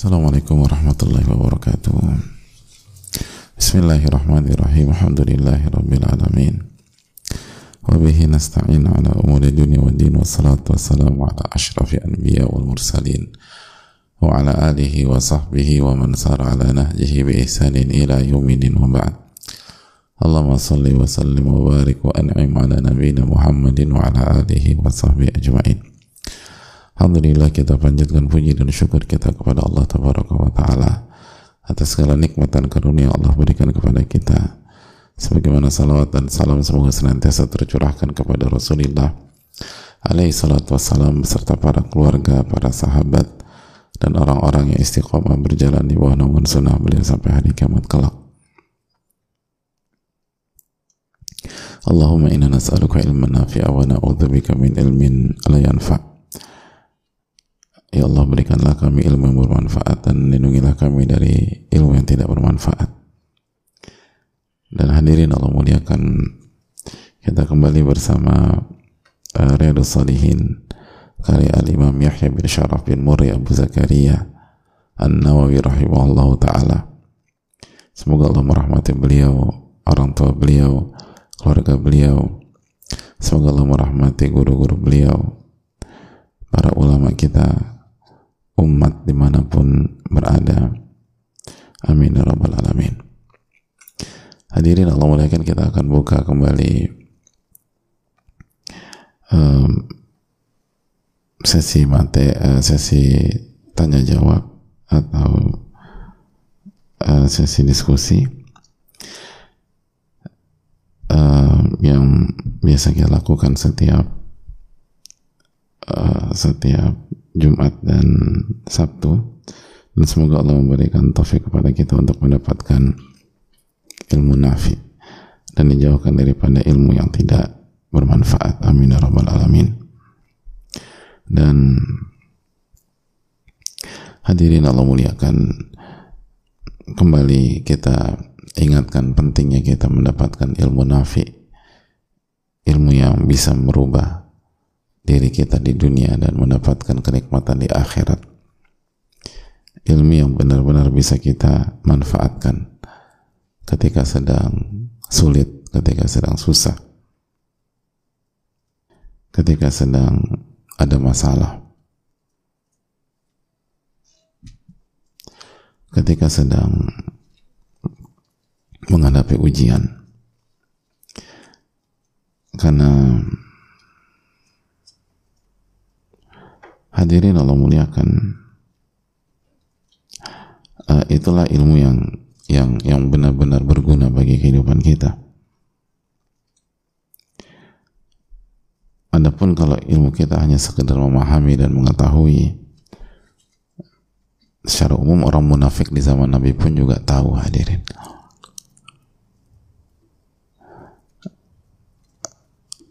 Assalamualaikum warahmatullahi wabarakatuh Bismillahirrahmanirrahim Alhamdulillahi rabbil alamin Wabihi nasta'in ala umuri dunia wa din Wassalatu wassalamu ala ashrafi anbiya wal mursalin Wa ala alihi wa sahbihi wa man sara ala nahjihi bi ihsanin ila yuminin wa ba'd Allahumma salli wa sallim wa barik wa an'im ala nabiyina Muhammadin wa ala alihi wa sahbihi ajma'in Alhamdulillah kita panjatkan puji dan syukur kita kepada Allah Tabaraka wa Ta'ala atas segala nikmat dan karunia Allah berikan kepada kita. Sebagaimana salawat dan salam semoga senantiasa tercurahkan kepada Rasulullah alaihi salatu wassalam beserta para keluarga, para sahabat dan orang-orang yang istiqomah berjalan di bawah naungan sunnah beliau sampai hari kiamat kelak. Allahumma inna nas'aluka ilman nafi'a wa na'udzubika min ilmin la yanfa' Ya Allah berikanlah kami ilmu yang bermanfaat dan lindungilah kami dari ilmu yang tidak bermanfaat. Dan hadirin Allah muliakan kita kembali bersama uh, Riyadus Salihin karya Al-Imam Yahya bin Syaraf bin Muri Abu Zakaria An-Nawawi rahimahullah ta'ala. Semoga Allah merahmati beliau orang tua beliau keluarga beliau. Semoga Allah merahmati guru-guru beliau para ulama kita umat di mana pun berada. Amin ya rabbal alamin. Hadirin Allah muliakan kita akan buka kembali um, sesi mate uh, sesi tanya jawab atau uh, sesi diskusi uh, yang biasa kita lakukan setiap uh, setiap Jumat dan Sabtu. Dan semoga Allah memberikan taufik kepada kita untuk mendapatkan ilmu nafi dan dijauhkan daripada ilmu yang tidak bermanfaat. Amin ya rabbal alamin. Dan hadirin Allah muliakan kembali kita ingatkan pentingnya kita mendapatkan ilmu nafi ilmu yang bisa merubah diri kita di dunia dan mendapatkan kenikmatan di akhirat. Ilmu yang benar-benar bisa kita manfaatkan ketika sedang sulit ketika sedang susah ketika sedang ada masalah ketika sedang menghadapi ujian. Karena Hadirin Allah muliakan. Uh, itulah ilmu yang yang yang benar-benar berguna bagi kehidupan kita. Adapun kalau ilmu kita hanya sekedar memahami dan mengetahui, secara umum orang munafik di zaman Nabi pun juga tahu hadirin.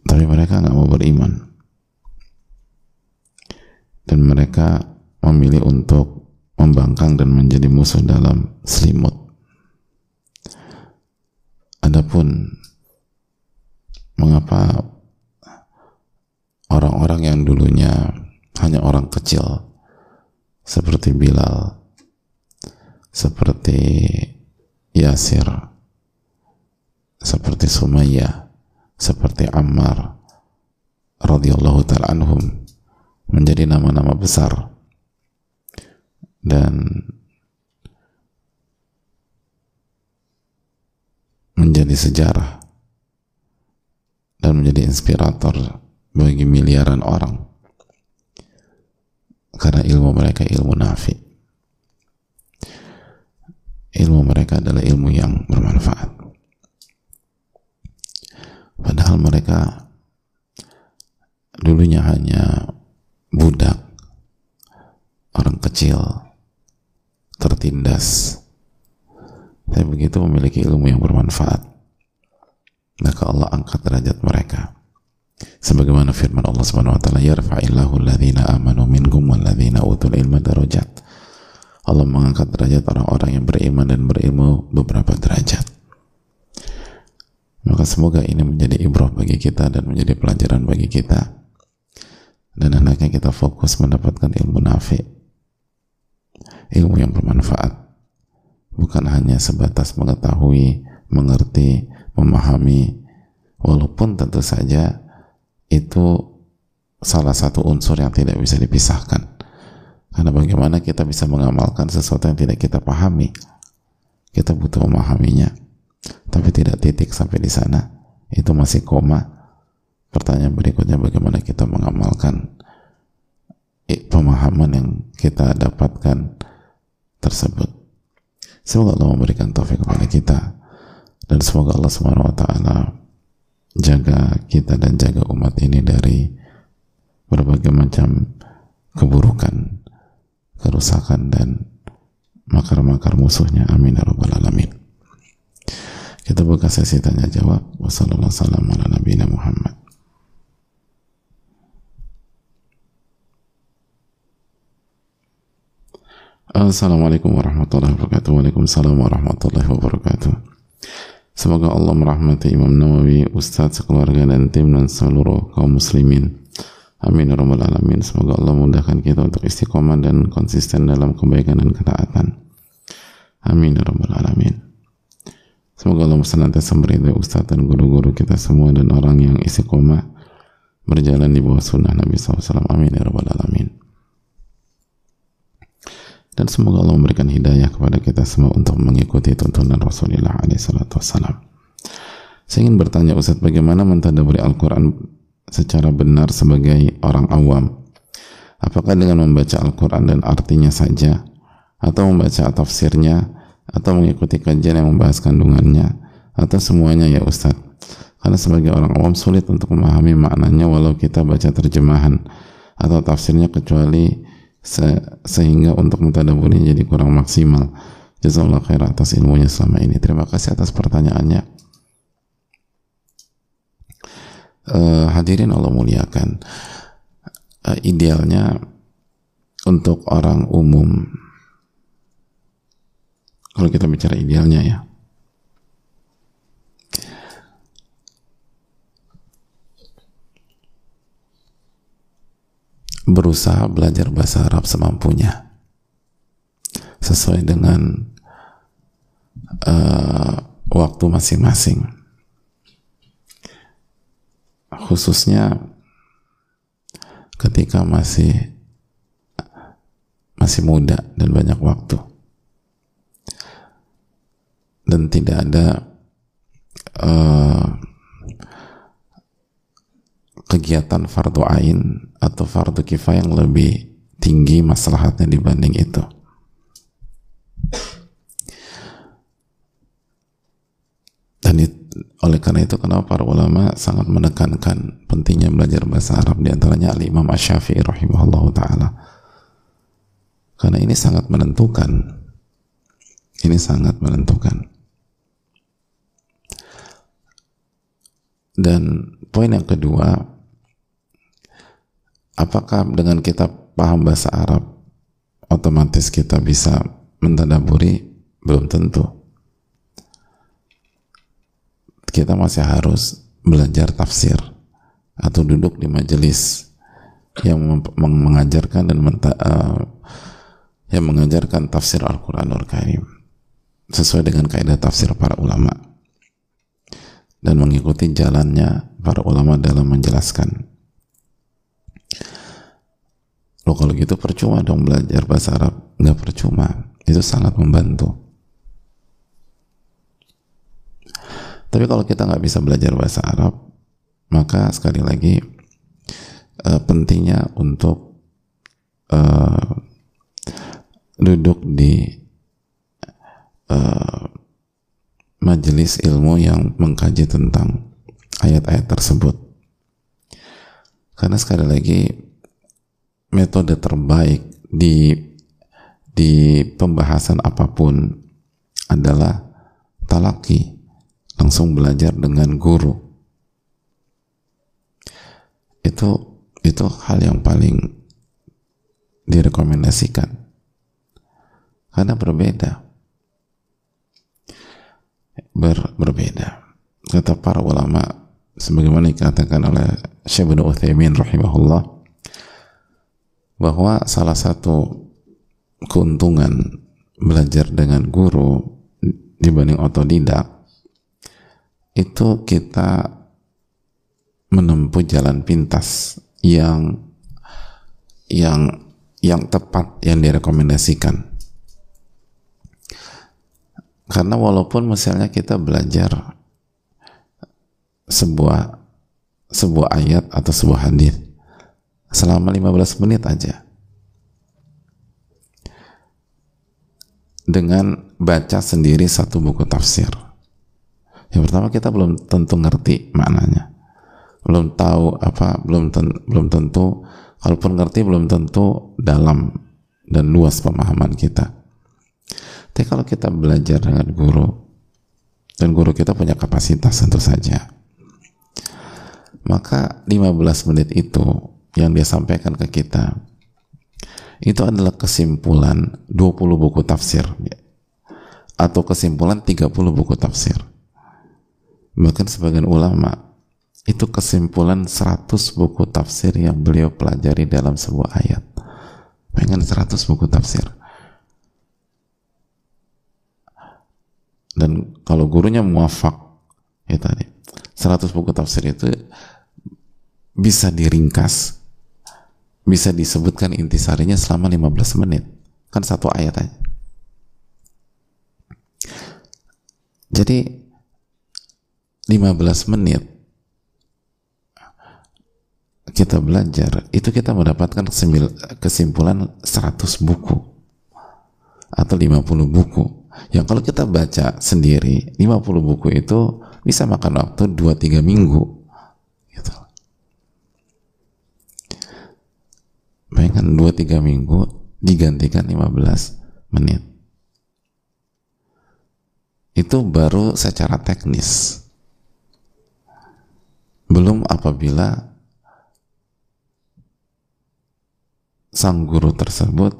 Tapi mereka nggak mau beriman dan mereka memilih untuk membangkang dan menjadi musuh dalam selimut. Adapun mengapa orang-orang yang dulunya hanya orang kecil seperti Bilal, seperti Yasir, seperti Sumayyah, seperti Ammar radhiyallahu taala anhum menjadi nama-nama besar. Dan menjadi sejarah dan menjadi inspirator bagi miliaran orang. Karena ilmu mereka ilmu nafi. Ilmu mereka adalah ilmu yang bermanfaat. Padahal mereka dulunya hanya budak, orang kecil, tertindas, tapi begitu memiliki ilmu yang bermanfaat, maka Allah angkat derajat mereka. Sebagaimana firman Allah Subhanahu wa taala, "Yarfa'illahu alladhina amanu minkum walladhina utul ilma darajat." Allah mengangkat derajat orang-orang yang beriman dan berilmu beberapa derajat. Maka semoga ini menjadi ibrah bagi kita dan menjadi pelajaran bagi kita dan hendaknya kita fokus mendapatkan ilmu nafi ilmu yang bermanfaat bukan hanya sebatas mengetahui mengerti memahami. Walaupun tentu saja itu salah satu unsur yang tidak bisa dipisahkan. Karena bagaimana kita bisa mengamalkan sesuatu yang tidak kita pahami? Kita butuh memahaminya. Tapi tidak titik sampai di sana. Itu masih koma. Pertanyaan berikutnya bagaimana kita mengamalkan pemahaman yang kita dapatkan tersebut semoga Allah memberikan taufik kepada kita dan semoga Allah Subhanahu wa taala jaga kita dan jaga umat ini dari berbagai macam keburukan, kerusakan dan makar-makar musuhnya. Amin ya rabbal alamin. Kita buka sesi tanya jawab. Wassalamualaikum warahmatullahi Muhammad. Assalamualaikum warahmatullahi wabarakatuh. Waalaikumsalam warahmatullahi wabarakatuh. Semoga Allah merahmati Imam Nawawi, Ustadz, sekeluarga dan tim dan seluruh kaum muslimin. Amin ya rabbal alamin. Semoga Allah mudahkan kita untuk istiqomah dan konsisten dalam kebaikan dan ketaatan. Amin ya rabbal alamin. Semoga Allah senantiasa memberi Ustadz dan guru-guru kita semua dan orang yang istiqomah berjalan di bawah sunnah Nabi SAW. Amin ya alamin dan semoga Allah memberikan hidayah kepada kita semua untuk mengikuti tuntunan Rasulullah SAW. Saya ingin bertanya Ustaz, bagaimana mentadaburi Al-Quran secara benar sebagai orang awam? Apakah dengan membaca Al-Quran dan artinya saja, atau membaca tafsirnya, atau mengikuti kajian yang membahas kandungannya, atau semuanya ya Ustaz? Karena sebagai orang awam sulit untuk memahami maknanya walau kita baca terjemahan atau tafsirnya kecuali se sehingga untuk mentadaburi jadi kurang maksimal. Jazakallah khair atas ilmunya selama ini. Terima kasih atas pertanyaannya. Uh, hadirin Allah muliakan. Uh, idealnya untuk orang umum. Kalau kita bicara idealnya ya berusaha belajar bahasa Arab semampunya. Sesuai dengan uh, waktu masing-masing. Khususnya ketika masih masih muda dan banyak waktu. Dan tidak ada uh, kegiatan fardu ain atau fardu kifayah yang lebih tinggi maslahatnya dibanding itu. Dan oleh karena itu kenapa para ulama sangat menekankan pentingnya belajar bahasa Arab di antaranya Al Imam Asy-Syafi'i rahimahullah taala. Karena ini sangat menentukan. Ini sangat menentukan. Dan poin yang kedua, apakah dengan kita paham bahasa Arab otomatis kita bisa mentadaburi? Belum tentu. Kita masih harus belajar tafsir atau duduk di majelis yang mengajarkan dan menta, uh, yang mengajarkan tafsir Al-Quranul Karim sesuai dengan kaidah tafsir para ulama dan mengikuti jalannya para ulama dalam menjelaskan Loh kalau gitu percuma dong belajar bahasa Arab. Nggak percuma. Itu sangat membantu. Tapi kalau kita nggak bisa belajar bahasa Arab, maka sekali lagi uh, pentingnya untuk uh, duduk di uh, majelis ilmu yang mengkaji tentang ayat-ayat tersebut. Karena sekali lagi metode terbaik di di pembahasan apa pun adalah talaki. Langsung belajar dengan guru. Itu itu hal yang paling direkomendasikan. Karena berbeda. Ber, berbeda. Kata para ulama sebagaimana dikatakan oleh Syekh bin Uthaymin rahimahullah bahwa salah satu keuntungan belajar dengan guru dibanding otodidak itu kita menempuh jalan pintas yang yang yang tepat yang direkomendasikan. Karena walaupun misalnya kita belajar sebuah sebuah ayat atau sebuah hadis selama 15 menit aja. Dengan baca sendiri satu buku tafsir. Yang pertama kita belum tentu ngerti maknanya. Belum tahu apa belum ten, belum tentu kalaupun ngerti belum tentu dalam dan luas pemahaman kita. Tapi kalau kita belajar dengan guru, dan guru kita punya kapasitas tentu saja, maka 15 menit itu yang dia sampaikan ke kita, itu adalah kesimpulan 20 buku tafsir atau kesimpulan 30 buku tafsir. Bahkan sebagian ulama itu kesimpulan 100 buku tafsir yang beliau pelajari dalam sebuah ayat. Pengen 100 buku tafsir. dan kalau gurunya muafak ya tadi 100 buku tafsir itu bisa diringkas bisa disebutkan intisarinya selama 15 menit. Kan satu ayat aja. Jadi 15 menit kita belajar itu kita mendapatkan kesimpulan 100 buku atau 50 buku. Yang kalau kita baca sendiri 50 buku itu bisa makan waktu 2-3 minggu. Gitu. bayangkan 2-3 minggu digantikan 15 menit. Itu baru secara teknis. Belum apabila sang guru tersebut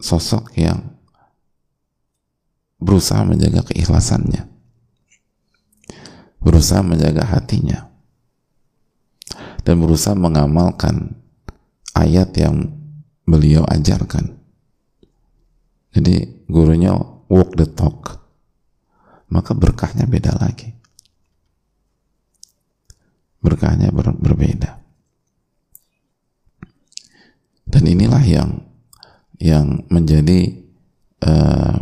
sosok yang berusaha menjaga keikhlasannya berusaha menjaga hatinya. Dan berusaha mengamalkan ayat yang beliau ajarkan. Jadi gurunya walk the talk. Maka berkahnya beda lagi. Berkahnya ber berbeda. Dan inilah yang yang menjadi uh,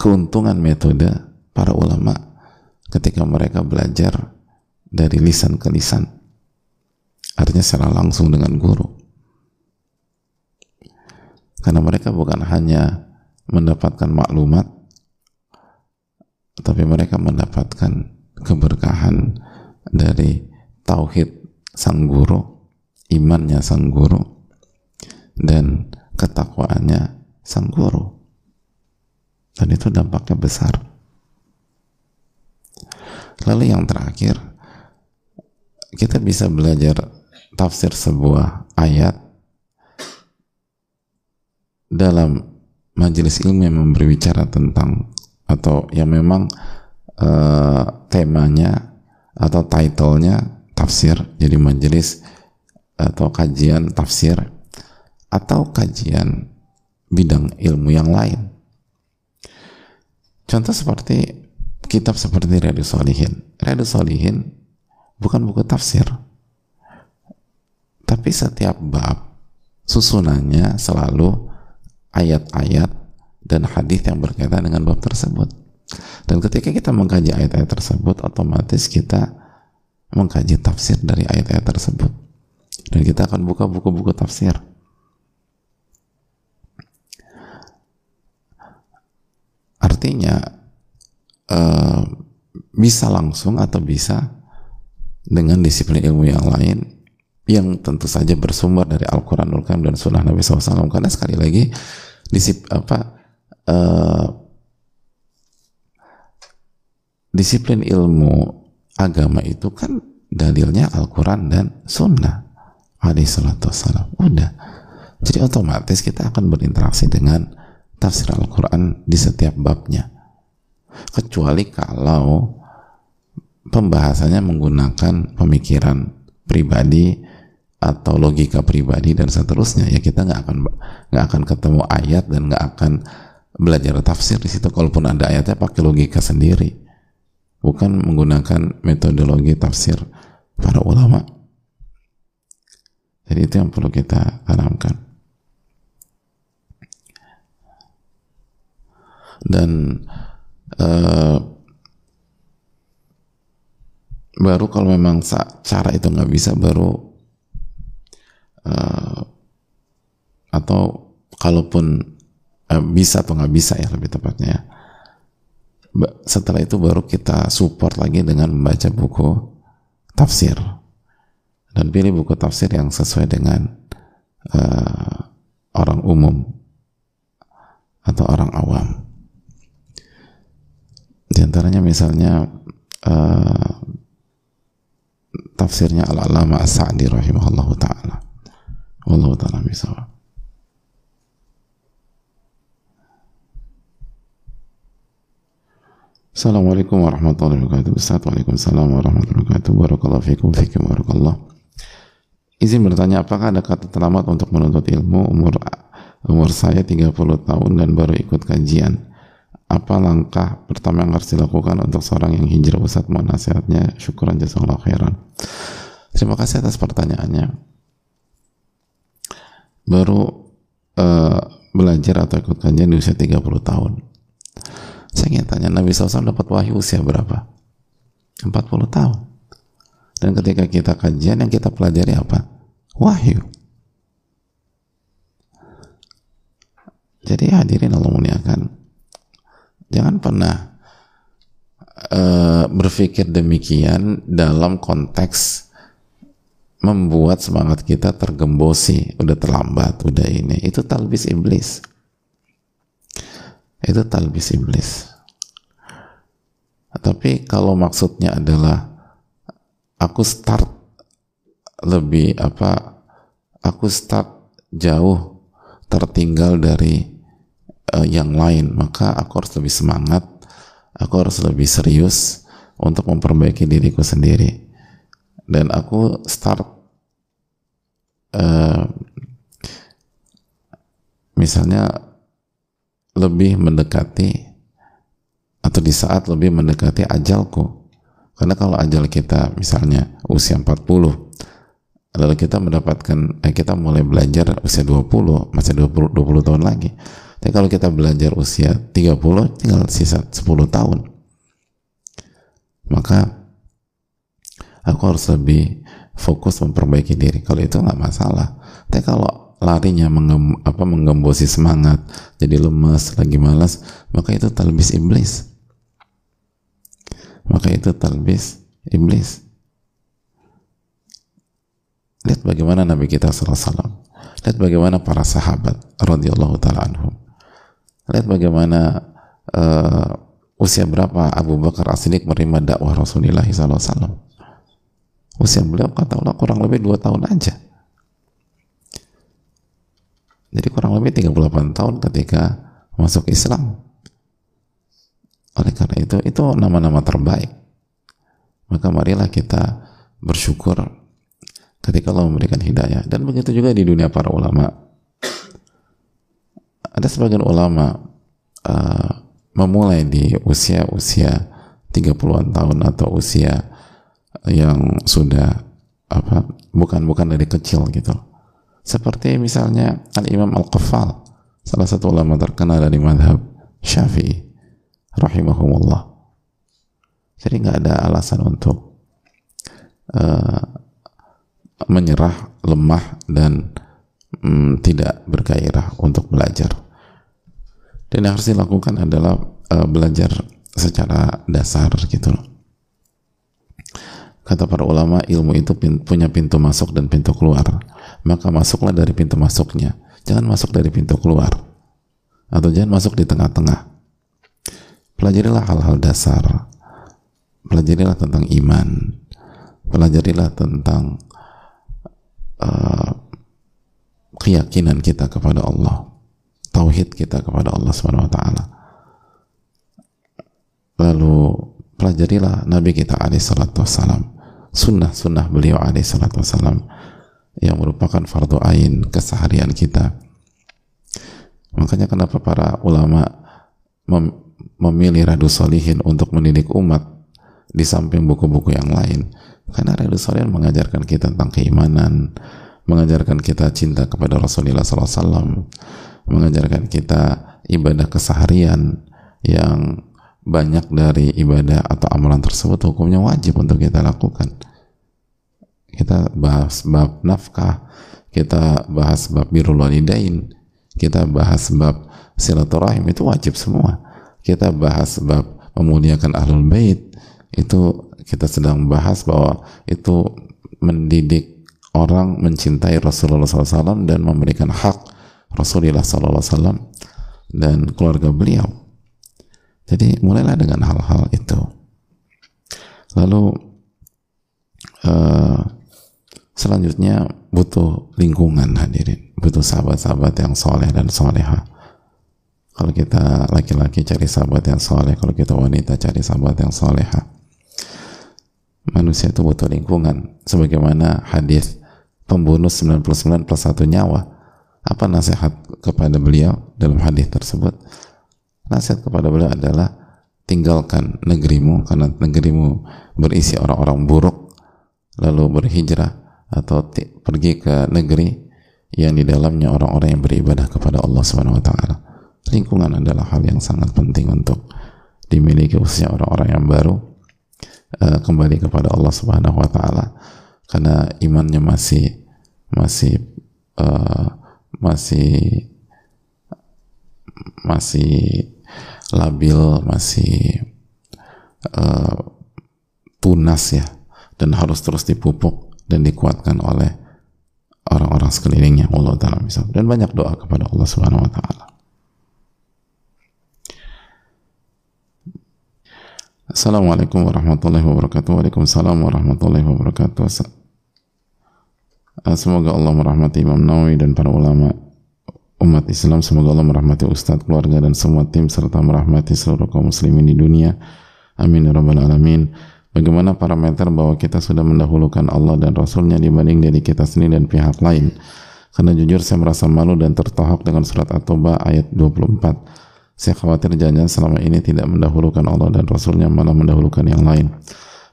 keuntungan metode para ulama ketika mereka belajar dari lisan ke lisan. Artinya secara langsung dengan guru. Karena mereka bukan hanya mendapatkan maklumat tapi mereka mendapatkan keberkahan dari tauhid sang guru imannya sang guru dan ketakwaannya sang guru. Dan itu dampaknya besar lalu yang terakhir kita bisa belajar tafsir sebuah ayat dalam majelis ilmu yang memberi bicara tentang atau yang memang uh, temanya atau titlenya tafsir jadi majelis atau kajian tafsir atau kajian bidang ilmu yang lain. Contoh seperti kitab seperti Riyadus Solihin. Riyadus Solihin bukan buku tafsir. Tapi setiap bab susunannya selalu ayat-ayat dan hadis yang berkaitan dengan bab tersebut. Dan ketika kita mengkaji ayat-ayat tersebut, otomatis kita mengkaji tafsir dari ayat-ayat tersebut. Dan kita akan buka buku-buku tafsir. artinya uh, bisa langsung atau bisa dengan disiplin ilmu yang lain yang tentu saja bersumber dari Al-Quranul Karim dan Sunnah Nabi SAW. Karena sekali lagi disip, apa uh, disiplin ilmu agama itu kan dalilnya Al-Quran dan Sunnah alaihi salatu udah. Jadi otomatis kita akan berinteraksi dengan tafsir Al-Quran di setiap babnya kecuali kalau pembahasannya menggunakan pemikiran pribadi atau logika pribadi dan seterusnya ya kita nggak akan nggak akan ketemu ayat dan nggak akan belajar tafsir di situ. Kalaupun ada ayatnya pakai logika sendiri. Bukan menggunakan metodologi tafsir para ulama. Jadi itu yang perlu kita tanamkan. Dan uh, baru kalau memang cara itu nggak bisa baru uh, atau kalaupun uh, bisa atau nggak bisa ya lebih tepatnya setelah itu baru kita support lagi dengan membaca buku tafsir. Dan pilih buku tafsir yang sesuai dengan uh, orang umum atau orang awam di antaranya misalnya uh, tafsirnya Al-Alama As-Sa'di rahimahullah ta'ala. Wallahu ta'ala misal. Assalamualaikum warahmatullahi wabarakatuh. Ustaz Waalaikumsalam warahmatullahi wabarakatuh. Barakallahu fikum fikum Izin bertanya apakah ada kata terlambat untuk menuntut ilmu? Umur umur saya 30 tahun dan baru ikut kajian apa langkah pertama yang harus dilakukan untuk seorang yang hijrah Ustaz mohon nasihatnya syukuran jazakallahu khairan terima kasih atas pertanyaannya baru uh, belajar atau ikut kajian di usia 30 tahun. Saya ingin tanya, Nabi SAW dapat wahyu usia berapa? 40 tahun. Dan ketika kita kajian, yang kita pelajari apa? Wahyu. Jadi hadirin Allah muliakan. Jangan pernah uh, berpikir demikian dalam konteks membuat semangat kita tergembosi udah terlambat udah ini. Itu talbis iblis. Itu talbis iblis. Tapi kalau maksudnya adalah aku start lebih apa aku start jauh tertinggal dari uh, yang lain maka aku harus lebih semangat aku harus lebih serius untuk memperbaiki diriku sendiri. Dan aku start uh, misalnya lebih mendekati atau di saat lebih mendekati ajalku. Karena kalau ajal kita misalnya usia 40 lalu kita mendapatkan eh, kita mulai belajar usia 20 masih 20, 20 tahun lagi tapi kalau kita belajar usia 30 tinggal sisa 10 tahun. Maka aku harus lebih fokus memperbaiki diri. Kalau itu nggak masalah. Tapi kalau larinya menggem, apa menggembosi semangat jadi lemes lagi malas maka itu talbis iblis. Maka itu talbis iblis. Lihat bagaimana Nabi kita SAW lihat bagaimana para sahabat radhiyallahu taala anhum lihat bagaimana uh, usia berapa Abu Bakar As-Siddiq menerima dakwah Rasulullah SAW Usia beliau kata Allah kurang lebih dua tahun aja. Jadi kurang lebih 38 tahun ketika masuk Islam. Oleh karena itu, itu nama-nama terbaik. Maka marilah kita bersyukur ketika Allah memberikan hidayah. Dan begitu juga di dunia para ulama. Ada sebagian ulama uh, memulai di usia-usia 30-an tahun atau usia yang sudah apa bukan bukan dari kecil gitu. Seperti misalnya Al Imam Al Qaffal salah satu ulama terkenal dari madhab Syafi'i rahimahumullah. Jadi nggak ada alasan untuk uh, menyerah lemah dan um, tidak bergairah untuk belajar dan yang harus dilakukan adalah uh, belajar secara dasar gitu loh Kata para ulama, ilmu itu punya pintu masuk dan pintu keluar. Maka masuklah dari pintu masuknya. Jangan masuk dari pintu keluar. Atau jangan masuk di tengah-tengah. Pelajarilah hal-hal dasar. Pelajarilah tentang iman. Pelajarilah tentang uh, keyakinan kita kepada Allah. Tauhid kita kepada Allah Subhanahu wa taala. Lalu pelajarilah Nabi kita alaihi salatu wassalam sunnah-sunnah beliau alaihi salatu wassalam yang merupakan fardu ain keseharian kita. Makanya kenapa para ulama mem memilih Radu Solihin untuk mendidik umat di samping buku-buku yang lain. Karena Radu Solihin mengajarkan kita tentang keimanan, mengajarkan kita cinta kepada Rasulullah SAW, mengajarkan kita ibadah keseharian yang banyak dari ibadah atau amalan tersebut hukumnya wajib untuk kita lakukan. Kita bahas bab nafkah, kita bahas bab birrul walidain, kita bahas bab silaturahim itu wajib semua. Kita bahas bab memuliakan ahlul bait itu kita sedang bahas bahwa itu mendidik orang mencintai Rasulullah SAW dan memberikan hak Rasulullah SAW dan keluarga beliau jadi mulailah dengan hal-hal itu. Lalu uh, selanjutnya butuh lingkungan hadirin, butuh sahabat-sahabat yang soleh dan soleha. Kalau kita laki-laki cari sahabat yang soleh, kalau kita wanita cari sahabat yang soleha. Manusia itu butuh lingkungan. Sebagaimana hadis pembunuh 99 plus satu nyawa. Apa nasihat kepada beliau dalam hadis tersebut? nasihat kepada beliau adalah tinggalkan negerimu karena negerimu berisi orang-orang buruk lalu berhijrah atau pergi ke negeri yang di dalamnya orang-orang yang beribadah kepada Allah Subhanahu wa taala. Lingkungan adalah hal yang sangat penting untuk dimiliki khususnya orang-orang yang baru uh, kembali kepada Allah Subhanahu wa taala karena imannya masih masih uh, masih masih labil, masih uh, tunas ya, dan harus terus dipupuk dan dikuatkan oleh orang-orang sekelilingnya Allah taala bisa dan banyak doa kepada Allah Subhanahu wa taala. Assalamualaikum warahmatullahi wabarakatuh. Waalaikumsalam warahmatullahi wabarakatuh. Semoga Allah merahmati Imam Nawawi dan para ulama umat Islam. Semoga Allah merahmati Ustadz, keluarga dan semua tim serta merahmati seluruh kaum muslimin di dunia. Amin ya rabbal alamin. Bagaimana parameter bahwa kita sudah mendahulukan Allah dan Rasulnya dibanding diri kita sendiri dan pihak lain? Karena jujur saya merasa malu dan tertohok dengan surat At-Taubah ayat 24 saya khawatir jangan selama ini tidak mendahulukan Allah dan Rasulnya malah mendahulukan yang lain.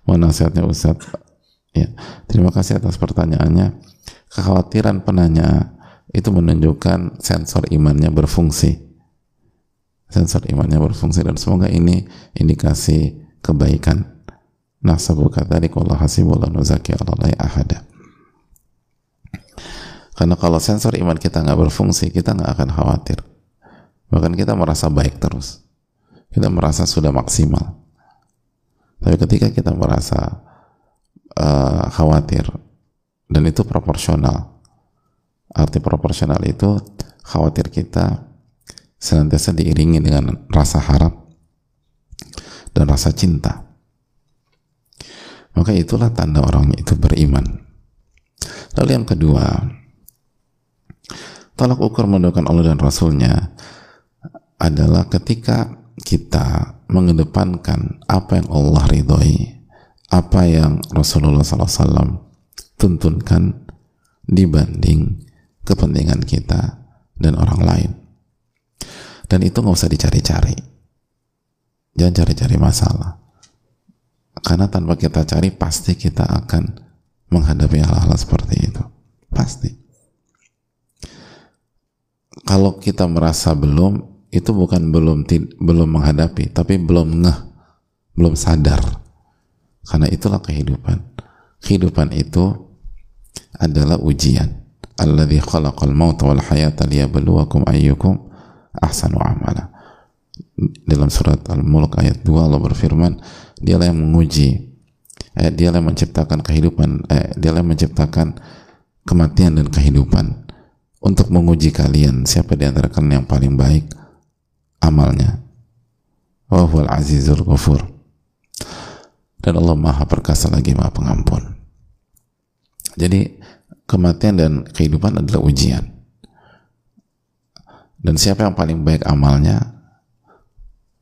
Mohon nasihatnya Ustadz. Ya terima kasih atas pertanyaannya kekhawatiran penanya itu menunjukkan sensor imannya berfungsi. Sensor imannya berfungsi dan semoga ini indikasi kebaikan. Nasabu kadzalik wallahu hasibullah nuzaki Allah ahada. Karena kalau sensor iman kita nggak berfungsi kita nggak akan khawatir. Bahkan kita merasa baik terus. Kita merasa sudah maksimal. Tapi ketika kita merasa uh, khawatir dan itu proporsional Arti proporsional itu khawatir kita senantiasa diiringi dengan rasa harap dan rasa cinta. Maka itulah tanda orang itu beriman. Lalu yang kedua, tolak ukur mendoakan Allah dan Rasulnya adalah ketika kita mengedepankan apa yang Allah ridhoi, apa yang Rasulullah SAW tuntunkan dibanding kepentingan kita dan orang lain. Dan itu nggak usah dicari-cari. Jangan cari-cari masalah. Karena tanpa kita cari, pasti kita akan menghadapi hal-hal seperti itu. Pasti. Kalau kita merasa belum, itu bukan belum belum menghadapi, tapi belum ngeh, belum sadar. Karena itulah kehidupan. Kehidupan itu adalah ujian alladzi khalaqal mauta wal hayata liyabluwakum ayyukum ahsanu amala. Dalam surat Al-Mulk ayat 2 Allah berfirman, dialah yang menguji eh, dialah yang menciptakan kehidupan eh, dialah yang menciptakan kematian dan kehidupan untuk menguji kalian siapa di antara kalian yang paling baik amalnya. Wa huwal azizul ghafur. Dan Allah Maha perkasa lagi Maha pengampun. Jadi kematian dan kehidupan adalah ujian. Dan siapa yang paling baik amalnya,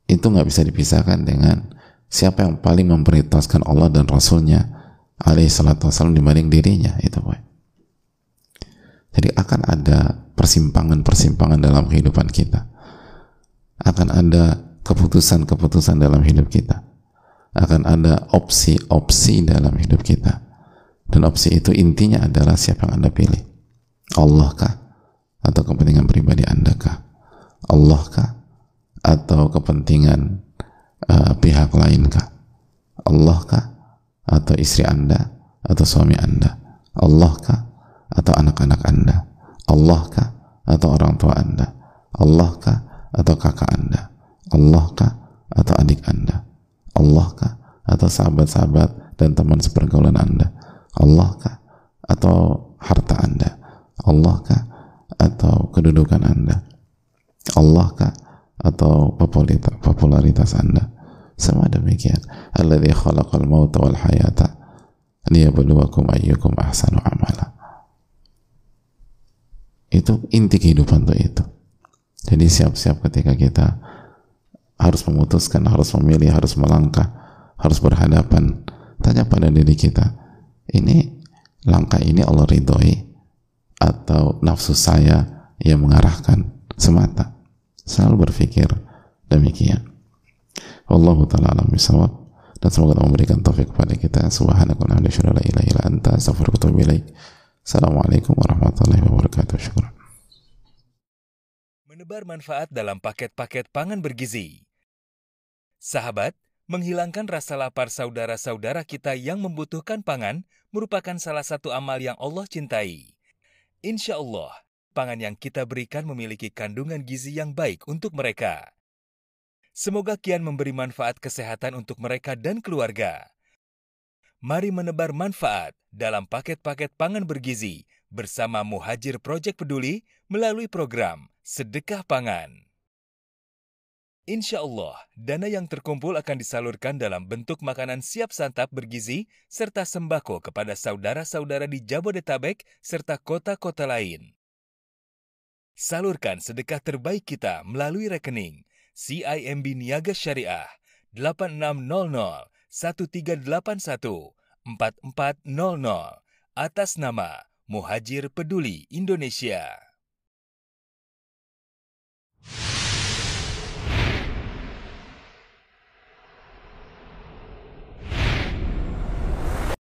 itu nggak bisa dipisahkan dengan siapa yang paling memprioritaskan Allah dan Rasulnya alaihi salatu wasallam dibanding dirinya itu boy. Jadi akan ada persimpangan-persimpangan dalam kehidupan kita. Akan ada keputusan-keputusan dalam hidup kita. Akan ada opsi-opsi dalam hidup kita. Dan opsi itu intinya adalah siapa yang Anda pilih. Allah kah? Atau kepentingan pribadi Anda kah? Allah kah? Atau kepentingan uh, pihak lain kah? Allah kah? Atau istri Anda? Atau suami Anda? Allah kah? Atau anak-anak Anda? Allah kah? Atau orang tua Anda? Allah kah? Atau kakak Anda? Allah kah? Atau adik Anda? Allah kah? Atau sahabat-sahabat dan teman sepergaulan Anda? Allah kah? Atau harta Anda? Allah kah? Atau kedudukan Anda? Allah kah? Atau popularitas Anda? Sama demikian. Alladhi khalaqal mauta wal hayata liyabluwakum ayyukum ahsanu amala itu inti kehidupan tuh itu jadi siap-siap ketika kita harus memutuskan, harus memilih, harus melangkah, harus berhadapan. Tanya pada diri kita, ini langkah ini Allah ridhoi atau nafsu saya yang mengarahkan semata. Selalu berpikir demikian. Allah taala alam bisawab dan semoga Allah memberikan taufik kepada kita. Assalamualaikum warahmatullahi wabarakatuh. Syukur. Menebar manfaat dalam paket-paket pangan bergizi. Sahabat, menghilangkan rasa lapar saudara-saudara kita yang membutuhkan pangan merupakan salah satu amal yang Allah cintai. Insya Allah, pangan yang kita berikan memiliki kandungan gizi yang baik untuk mereka. Semoga kian memberi manfaat kesehatan untuk mereka dan keluarga. Mari menebar manfaat dalam paket-paket pangan bergizi bersama Muhajir Project Peduli melalui program Sedekah Pangan. Insya Allah, dana yang terkumpul akan disalurkan dalam bentuk makanan siap santap bergizi serta sembako kepada saudara-saudara di Jabodetabek serta kota-kota lain. Salurkan sedekah terbaik kita melalui rekening CIMB Niaga Syariah 8600 1381 4400 atas nama Muhajir Peduli Indonesia.